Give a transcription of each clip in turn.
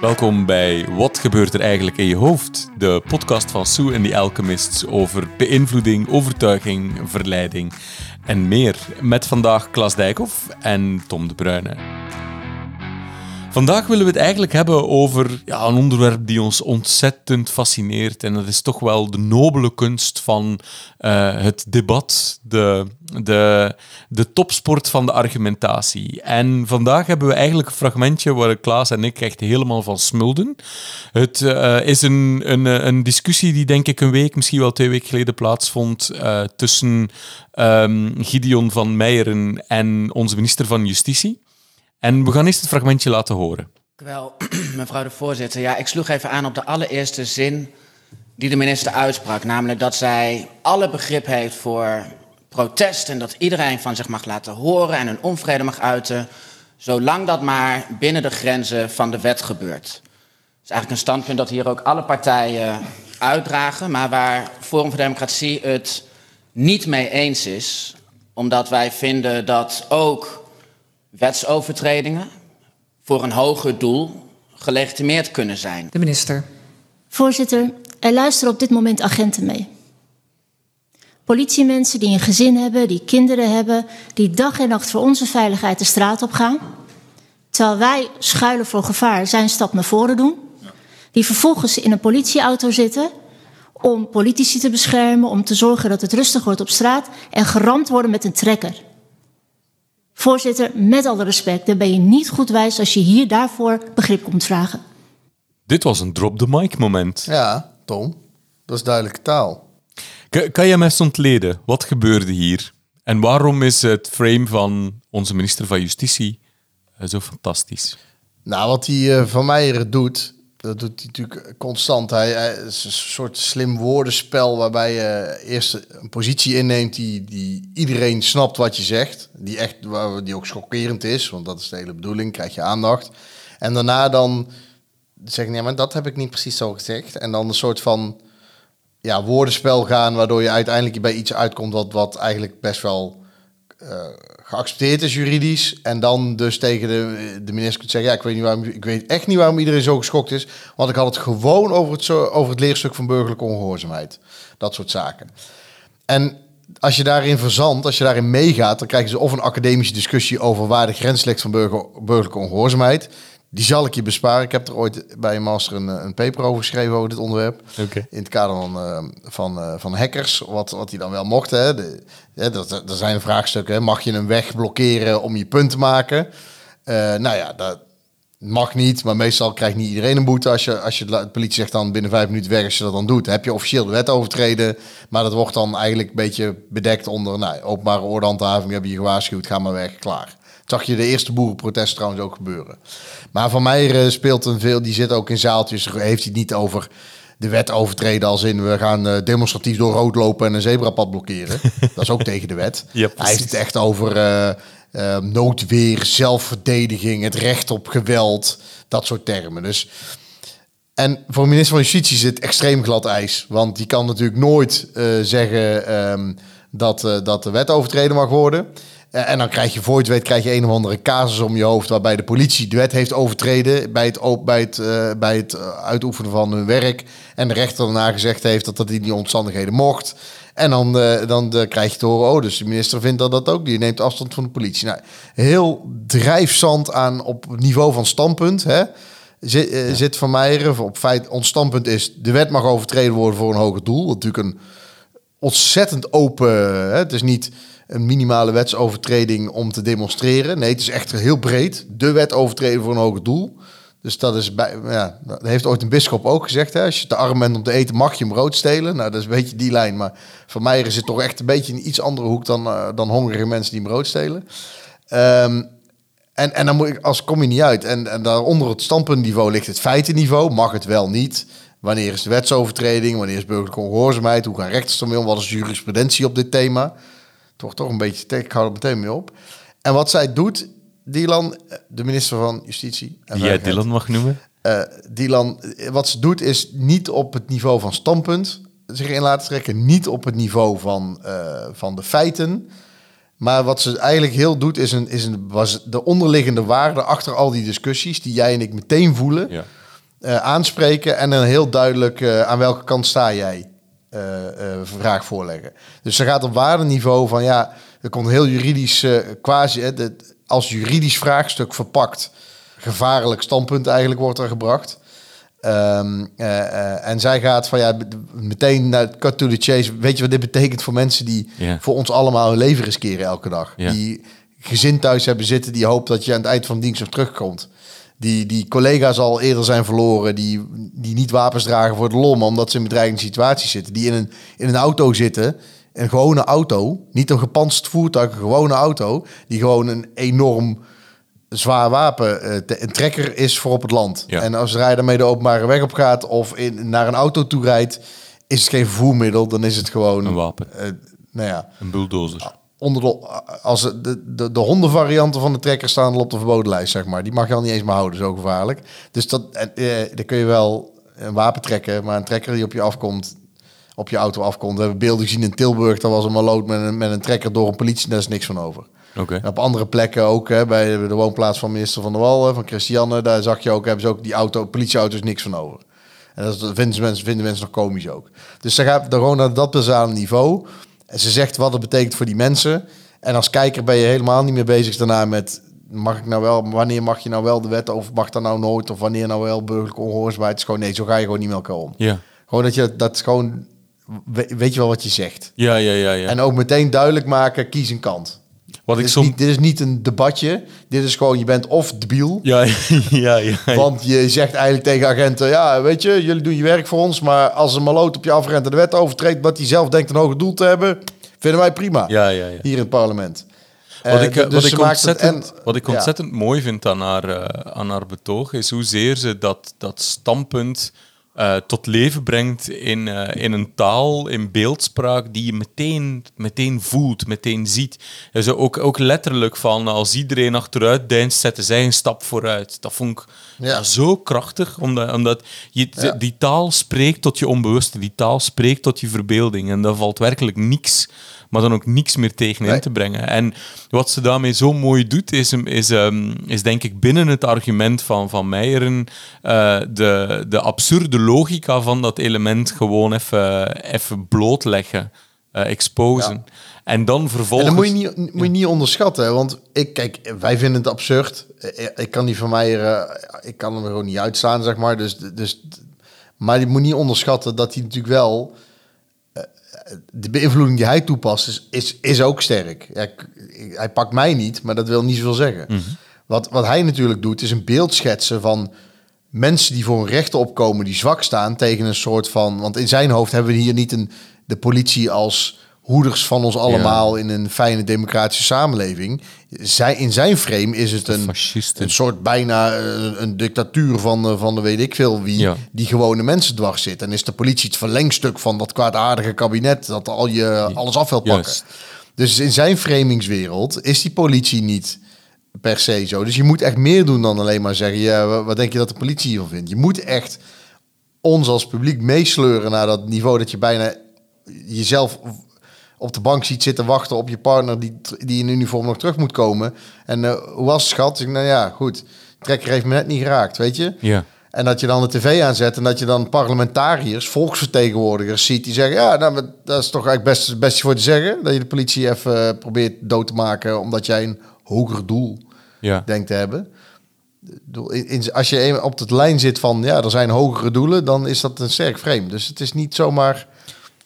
Welkom bij Wat gebeurt er eigenlijk in je hoofd? De podcast van Sue en the Alchemists over beïnvloeding, overtuiging, verleiding en meer. Met vandaag Klas Dijkhoff en Tom de Bruyne. Vandaag willen we het eigenlijk hebben over ja, een onderwerp die ons ontzettend fascineert. En dat is toch wel de nobele kunst van uh, het debat, de, de, de topsport van de argumentatie. En vandaag hebben we eigenlijk een fragmentje waar Klaas en ik echt helemaal van smulden. Het uh, is een, een, een discussie die denk ik een week, misschien wel twee weken geleden plaatsvond uh, tussen um, Gideon van Meijeren en onze minister van Justitie. En we gaan eerst het fragmentje laten horen. Wel, mevrouw de voorzitter. Ja, ik sloeg even aan op de allereerste zin die de minister uitsprak. Namelijk dat zij alle begrip heeft voor protest en dat iedereen van zich mag laten horen en een onvrede mag uiten, zolang dat maar binnen de grenzen van de wet gebeurt. Dat is eigenlijk een standpunt dat hier ook alle partijen uitdragen, maar waar Forum voor Democratie het niet mee eens is, omdat wij vinden dat ook wetsovertredingen voor een hoger doel gelegitimeerd kunnen zijn. De minister. Voorzitter, er luisteren op dit moment agenten mee. Politiemensen die een gezin hebben, die kinderen hebben, die dag en nacht voor onze veiligheid de straat op gaan. Terwijl wij schuilen voor gevaar zijn stap naar voren doen. Die vervolgens in een politieauto zitten om politici te beschermen, om te zorgen dat het rustig wordt op straat en geramd worden met een trekker. Voorzitter, met alle respect, dan ben je niet goed wijs als je hier daarvoor begrip komt vragen. Dit was een drop-the-mic moment. Ja, Tom, dat is duidelijke taal. Kan, kan je mij eens ontleden, wat gebeurde hier? En waarom is het frame van onze minister van Justitie eh, zo fantastisch? Nou, wat hij uh, van Meijer doet, dat doet hij natuurlijk constant. Hij, is een soort slim woordenspel waarbij je eerst een positie inneemt die, die iedereen snapt wat je zegt. Die, echt, die ook schokkerend is, want dat is de hele bedoeling, krijg je aandacht. En daarna dan zeggen, nee, maar dat heb ik niet precies zo gezegd. En dan een soort van ja, woordenspel gaan, waardoor je uiteindelijk bij iets uitkomt wat, wat eigenlijk best wel uh, geaccepteerd is juridisch. En dan dus tegen de, de minister kunt zeggen: Ja, ik weet, niet waarom, ik weet echt niet waarom iedereen zo geschokt is. Want ik had het gewoon over het, over het leerstuk van burgerlijke ongehoorzaamheid. Dat soort zaken. En als je daarin verzandt, als je daarin meegaat, dan krijgen ze of een academische discussie over waar de grens ligt van burger, burgerlijke ongehoorzaamheid. Die zal ik je besparen. Ik heb er ooit bij een master een, een paper over geschreven over dit onderwerp. Okay. In het kader van, uh, van, uh, van hackers, wat, wat die dan wel mochten. Hè. De, hè, dat, er zijn vraagstukken. Mag je een weg blokkeren om je punt te maken? Uh, nou ja, dat mag niet. Maar meestal krijgt niet iedereen een boete. Als je, als je de politie zegt dan binnen vijf minuten weg als je dat dan doet. heb je officieel de wet overtreden. Maar dat wordt dan eigenlijk een beetje bedekt onder nou, openbare ordehandhaving. Heb je je gewaarschuwd, ga maar weg, klaar zag je de eerste boerenprotest trouwens ook gebeuren. Maar van mij uh, speelt een veel, die zit ook in zaaltjes, heeft hij het niet over de wet overtreden als in we gaan uh, demonstratief door rood lopen en een zebrapad blokkeren. dat is ook tegen de wet. Ja, hij heeft het echt over uh, noodweer, zelfverdediging, het recht op geweld, dat soort termen. Dus en voor minister van Justitie zit extreem glad ijs. Want die kan natuurlijk nooit zeggen um, dat, dat de wet overtreden mag worden. Uh, en dan krijg je voor je het weet, krijg je een of andere casus om je hoofd waarbij de politie de wet heeft overtreden bij het, bij het, uh, bij het eh, uitoefenen van hun werk. En de rechter daarna gezegd heeft dat dat in die omstandigheden mocht. En dan, uh, dan krijg je te horen, oh, dus de minister vindt dat dat ook. Die neemt afstand van de politie. Nou, heel drijfzand aan op niveau van standpunt. Hè? Zit, ja. zit Van Meijeren op feit, ons standpunt is, de wet mag overtreden worden voor een hoger doel. Wat natuurlijk een ontzettend open, hè? het is niet een minimale wetsovertreding om te demonstreren. Nee, het is echt heel breed. De wet overtreden voor een hoger doel. Dus dat is bij, ja, dat heeft ooit een bischop ook gezegd. Hè? Als je te arm bent om te eten, mag je hem brood stelen. Nou, dat is een beetje die lijn. Maar voor mij is het toch echt een beetje een iets andere hoek dan, uh, dan hongerige mensen die brood stelen. Um, en, en dan moet ik, als kom je niet uit. En, en daaronder het standpuntniveau ligt het feitenniveau. Mag het wel niet? Wanneer is de wetsovertreding? Wanneer is burgerlijke ongehoorzaamheid? Hoe gaan rechters ermee om? Wat is de jurisprudentie op dit thema? Toch, toch een beetje, ik hou er meteen mee op. En wat zij doet, Dylan, de minister van Justitie. En Die jij Dylan mag noemen? Uh, Dylan, wat ze doet is niet op het niveau van standpunt zich in laten trekken, niet op het niveau van, uh, van de feiten. Maar wat ze eigenlijk heel doet, is, een, is een, was de onderliggende waarde achter al die discussies, die jij en ik meteen voelen. Ja. eh, aanspreken en een heel duidelijk eh, aan welke kant sta jij eh, eh, vraag voorleggen. Dus ze gaat op waardeniveau van ja, er komt heel juridisch eh, quasi, hè, de- als juridisch vraagstuk verpakt, gevaarlijk standpunt eigenlijk wordt er gebracht. Ehm, eh, eh, en zij gaat van ja, meteen naar cut to the chase. Weet je wat dit betekent voor mensen die voor ons allemaal hun leven riskeren elke dag? Die gezin thuis hebben zitten, die hoopt dat je aan het eind van de dienst nog terugkomt. Die, die collega's al eerder zijn verloren, die, die niet wapens dragen voor de lol, maar omdat ze in bedreigende situaties zitten. Die in een, in een auto zitten, een gewone auto, niet een gepantserd voertuig, een gewone auto, die gewoon een enorm zwaar wapen, eh, een trekker is voor op het land. Ja. En als hij daarmee de openbare weg op gaat of in, naar een auto toe rijdt, is het geen vervoermiddel, dan is het gewoon Een wapen. eh, nou ja, Een bulldozer. Onder de, als de, de, de hondenvarianten van de trekker staan al op de verboden lijst, zeg maar. Die mag je al niet eens meer houden, zo gevaarlijk. Dus dat, en, eh, dan kun je wel een wapen trekken, maar een trekker die op je afkomt, op je auto afkomt. We hebben beelden gezien in Tilburg, daar was een maloot met een, met een trekker door een politie, daar is niks van over. Oké. En op andere plekken ook, hè, bij de woonplaats van minister Van der Wal, van Christiane, daar zag je ook, hebben ze ook die auto, politieauto's niks van over. En dat, vinden, mensen, vinden mensen nog komisch ook. Dus ze gaat gewoon naar dat basale niveau. En ze zegt wat het betekent voor die mensen. En als kijker ben je helemaal niet meer bezig daarna met... Mag ik nou wel, wanneer mag je nou wel de wet of mag dat nou nooit? Of wanneer nou wel burgerlijke ongehoorzaamheid? Het is gewoon nee, zo ga je gewoon niet met elkaar om. Ja. Gewoon dat je dat is gewoon... we- Weet je wel wat je zegt? Ja, ja, ja, ja. En ook meteen duidelijk maken, kies een kant. Wat Dit ik is, soms... niet, dit is niet een debatje. Dit is gewoon, je bent of debiel. Ja, ja, ja. ja. Want je zegt eigenlijk tegen agenten, ja, weet je, jullie doen je werk voor ons. Maar als een maloot op je afrent en de wet overtreedt, wat hij zelf denkt een hoger doel te hebben, vinden wij prima. Ja, ja, ja. Hier in het parlement. Wat Eh, ik, dus wat ik ontzettend, en- wat ik ja. mooi vind aan haar, eh, aan haar betoog, is hoezeer ze dat, dat standpunt eh, tot leven brengt in, eh, in een taal, in beeldspraak, die je meteen, meteen voelt, meteen ziet. En zo ook, ook letterlijk van, als iedereen achteruit deinst, zetten zij een stap vooruit. Dat vond ik Ja. ja, zo krachtig, omdat, omdat je, Ja. die taal spreekt tot je onbewuste, die taal spreekt tot je verbeelding. En daar valt werkelijk niks, maar dan ook niks meer tegenin Nee. te brengen. En wat ze daarmee zo mooi doet, is, is, ehm, is denk ik binnen het argument van, van Meijeren eh, de, de absurde logica van dat element gewoon even, even blootleggen, eh, exposen. En dan En vervolgens... dat moet je niet, moet je niet onderschatten. hè, Want ik, kijk, wij vinden het absurd. Eh, Ik kan die van mij, ik kan hem er gewoon niet uitstaan, zeg maar. Dus, dus, maar je moet niet onderschatten dat hij natuurlijk wel... De beïnvloeding die hij toepast is, is, is ook sterk. Ja, hij pakt mij niet, maar dat wil niet zoveel zeggen. wat, wat hij natuurlijk doet, is een beeld schetsen van mensen die voor hun rechten opkomen, die zwak staan tegen een soort van. Want in zijn hoofd hebben we hier niet een, de politie als hoeders van ons allemaal in een fijne democratische samenleving. Zij, in zijn frame is het een, een soort bijna eh, een, dictatuur van, eh, van de weet ik veel wie, Ja. die gewone mensen dwars zit. En is de politie het verlengstuk van dat kwaadaardige kabinet dat al je alles af wil pakken. Juist. Dus in zijn framingswereld is die politie niet per se zo. Dus je moet echt meer doen dan alleen maar zeggen... Ja, wa- wat denk je dat de politie hiervan vindt? Je moet echt ons als publiek meesleuren naar dat niveau... dat je bijna jezelf op de bank ziet zitten wachten op je partner... die, die in uniform nog terug moet komen. En eh, hoe was het, schat? Ik, nou ja, goed. Trekker heeft me net niet geraakt, weet je? Ja. En dat je dan de tv aanzet en dat je dan parlementariërs, volksvertegenwoordigers ziet die zeggen: Ja, nou, dat is toch eigenlijk best het beste voor te zeggen. Dat je de politie even eh, probeert dood te maken omdat jij een hoger doel Ja. denkt te hebben. Als je op de lijn zit van ja, er zijn hogere doelen, dan is dat een sterk frame. Dus het is niet zomaar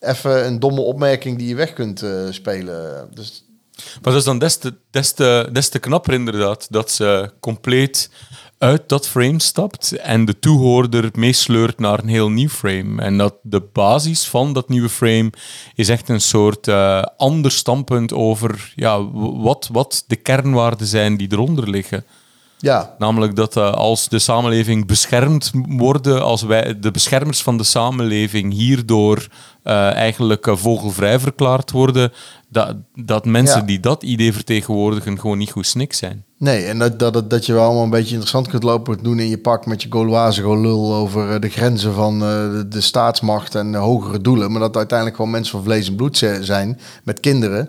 even een domme opmerking die je weg kunt eh, spelen. Dus Maar dat is dan des te, des, te, des te knapper inderdaad, dat ze compleet uit dat frame stapt en de toehoorder meesleurt naar een heel nieuw frame. En dat de basis van dat nieuwe frame is echt een soort eh, ander standpunt over ja, wat, wat de kernwaarden zijn die eronder liggen. ja, Namelijk dat eh, als de samenleving beschermd worden, als wij de beschermers van de samenleving hierdoor eh, eigenlijk eh, vogelvrij verklaard worden, dat, dat mensen Ja. die dat idee vertegenwoordigen gewoon niet goed snik zijn. Nee, en dat, dat, dat je wel allemaal een beetje interessant kunt lopen doen in je pak met je Gauloise gelul over eh, de grenzen van de, de staatsmacht en de hogere doelen. Maar dat uiteindelijk gewoon mensen van vlees en bloed zijn met kinderen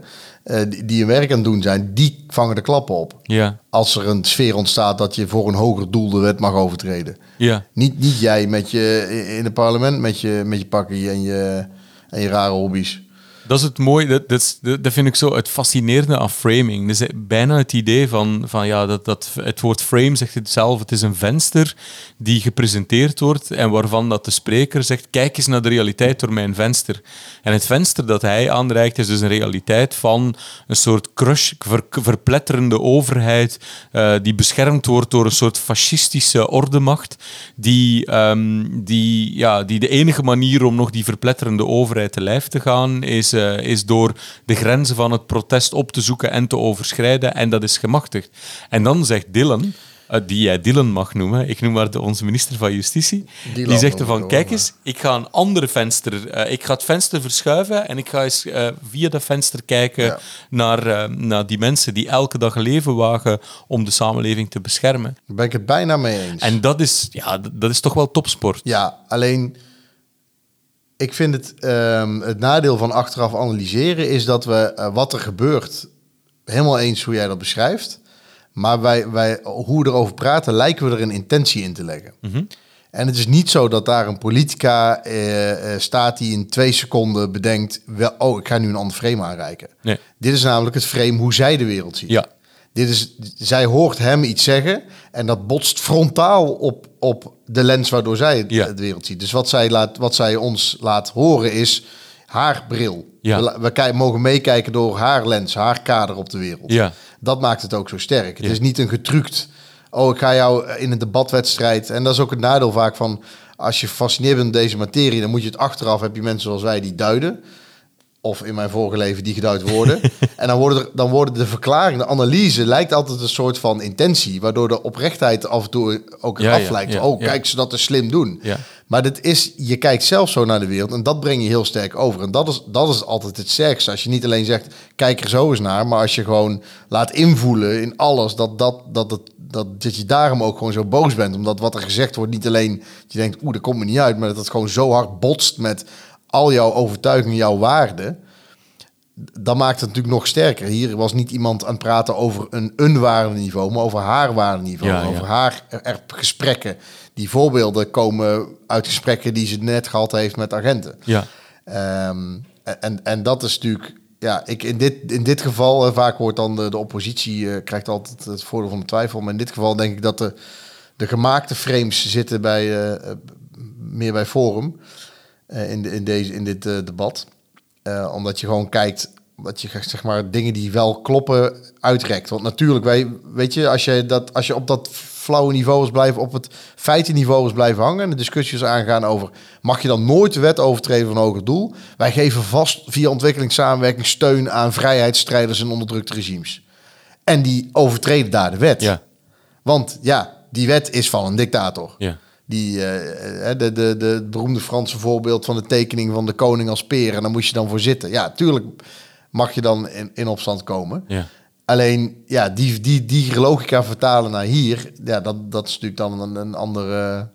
die, hun werk aan het doen zijn, die vangen de klappen op. Ja, Als er een sfeer ontstaat dat je voor een hoger doel de wet mag overtreden. ja. Niet, niet jij met je, in het parlement met je, met je pakkie en je, en je rare hobby's. Dat is het mooie, dat, dat, dat vind ik zo het fascinerende aan framing. Dus bijna het idee van, van ja, dat, dat, het woord frame zegt het zelf, het is een venster die gepresenteerd wordt en waarvan dat de spreker zegt, kijk eens naar de realiteit door mijn venster. En het venster dat hij aanreikt is dus een realiteit van een soort crush, ver- verpletterende overheid eh, die beschermd wordt door een soort fascistische ordemacht die, ehm, die, ja, die de enige manier om nog die verpletterende overheid te lijf te gaan is, eh, is door de grenzen van het protest op te zoeken en te overschrijden en dat is gemachtigd. En dan zegt Dylan, eh, die jij Dylan mag noemen, ik noem maar de, onze minister van Justitie, die zegt er noem ik van, wel, kijk eens, ik ga een andere venster, eh, ik ga het venster verschuiven en ik ga eens via dat venster kijken Ja. naar, naar die mensen die elke dag leven wagen om de samenleving te beschermen. Daar ben ik het bijna mee eens. En dat is, ja, dat is toch wel topsport. Ja, alleen ik vind het, ehm, het nadeel van achteraf analyseren is dat we eh, wat er gebeurt, helemaal eens hoe jij dat beschrijft. Maar wij, wij, hoe we erover praten, lijken we er een intentie in te leggen. En het is niet zo dat daar een politica eh, eh, staat die in twee seconden bedenkt, wel, oh, ik ga nu een ander frame aanreiken. Nee. Dit is namelijk het frame hoe zij de wereld ziet. Ja. Dit is, zij hoort hem iets zeggen en dat botst frontaal op, op de lens waardoor zij het, Ja. wereld ziet. Dus wat zij, laat, wat zij ons laat horen is haar bril. Ja. We, mogen meekijken door haar lens, haar kader op de wereld. Ja. Dat maakt het ook zo sterk. Het is niet een getrukt, oh ik ga jou in een debatwedstrijd. En dat is ook het nadeel vaak van, als je gefascineerd bent met deze materie, dan moet je het achteraf, heb je mensen zoals wij die duiden. Of in mijn vorige leven die geduid worden. en dan worden, er, dan worden de verklaringen, de analyse lijkt altijd een soort van intentie. Waardoor de oprechtheid af en toe ook Ja, ja, oh, kijk ze dat er slim doen. Ja. Maar dit is, je kijkt zelf zo naar de wereld en dat breng je heel sterk over. En dat is, dat is altijd het sterkste. Als je niet alleen zegt, kijk er zo eens naar. Maar als je gewoon laat invoelen in alles, dat, dat, dat, het, dat, dat je daarom ook gewoon zo boos bent. Omdat wat er gezegd wordt, niet alleen dat je denkt, oeh, dat komt me niet uit. Maar dat het gewoon zo hard botst met al jouw overtuigingen, jouw waarden dan maakt het natuurlijk nog sterker. Hier was niet iemand aan het praten over een, een waardeniveau, maar over haar waardeniveau. Ja, ja. over haar er, er gesprekken. Die voorbeelden komen uit gesprekken die ze net gehad heeft met agenten. Ja. Ehm, en, en dat is natuurlijk, ja, ik in dit, in dit geval, vaak wordt dan de, de oppositie eh, krijgt altijd het voordeel van de twijfel. Maar in dit geval denk ik dat de, de gemaakte frames zitten bij, eh, eh, meer bij Forum in, de, in, deze, in dit eh, debat. Eh, omdat je gewoon kijkt, dat je zeg maar dingen die wel kloppen uitrekt. Want natuurlijk, wij, weet je, als je, dat, als je op dat flauwe niveau is blijven, op het feitenniveau is blijven hangen en de discussies aangaan over, mag je dan nooit de wet overtreden van hoger doel? Wij geven vast via ontwikkelingssamenwerking steun aan vrijheidsstrijders en onderdrukte regimes. En die overtreden daar de wet. Ja. Want ja, die wet is van een dictator. Ja. Die, eh, eh, de, de, de, het beroemde Franse voorbeeld van de tekening van de koning als peer. En dan moest je dan voor zitten. Ja, tuurlijk mag je dan in, in opstand komen. Ja. Alleen, ja, die, die, die logica vertalen naar hier, ja, dat, dat is natuurlijk dan een, een, andere,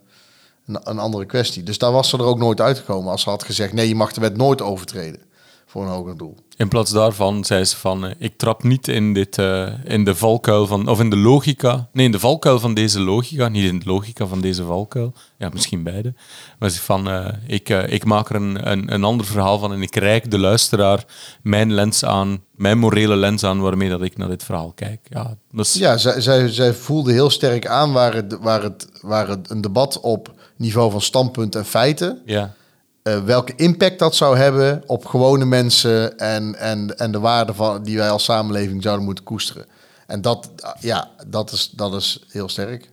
een, een andere kwestie. Dus daar was ze er ook nooit uitgekomen als ze had gezegd, nee, je mag de wet nooit overtreden voor een hoger doel. In plaats daarvan zei ze van, eh, ik trap niet in, dit, eh, in de valkuil van, of in de logica, nee, in de valkuil van deze logica, niet in de logica van deze valkuil, ja, misschien beide. Maar ze van, eh, ik, ik maak er een, een, een ander verhaal van en ik reik de luisteraar mijn lens aan, mijn morele lens aan waarmee dat ik naar dit verhaal kijk. Ja, Ja, zij, zij, zij voelde heel sterk aan waar het, waar, het, waar het een debat op niveau van standpunt en feiten ja, eh, welke impact dat zou hebben op gewone mensen en, en, en de waarden van, die wij als samenleving zouden moeten koesteren. En dat, eh, ja, dat is, dat is heel sterk.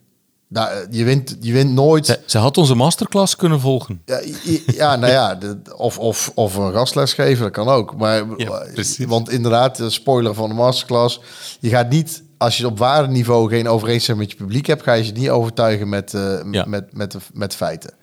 Daar, eh, je, wint, je wint nooit. ze, ze had onze masterclass kunnen volgen. Ja, ja, nou ja, de- of, of, of een gastles geven, dat kan ook. Maar, Ja, want inderdaad, de spoiler van de masterclass. Je gaat niet, als je op waardeniveau geen overeenstemming met je publiek hebt, ga je ze niet overtuigen met, Ja. met, met, de- met feiten.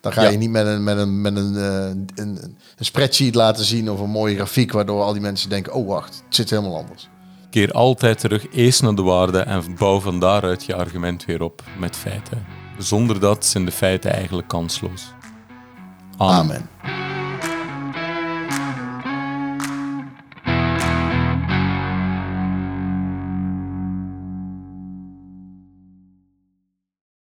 Dan ga Ja. je niet met een, met, een, met een, eh, een, een spreadsheet laten zien of een mooie grafiek, waardoor al die mensen denken, oh wacht, het zit helemaal anders. Keer altijd terug eerst naar de waarde en bouw van daaruit je argument weer op met feiten. Zonder dat zijn de feiten eigenlijk kansloos. Amen. Amen.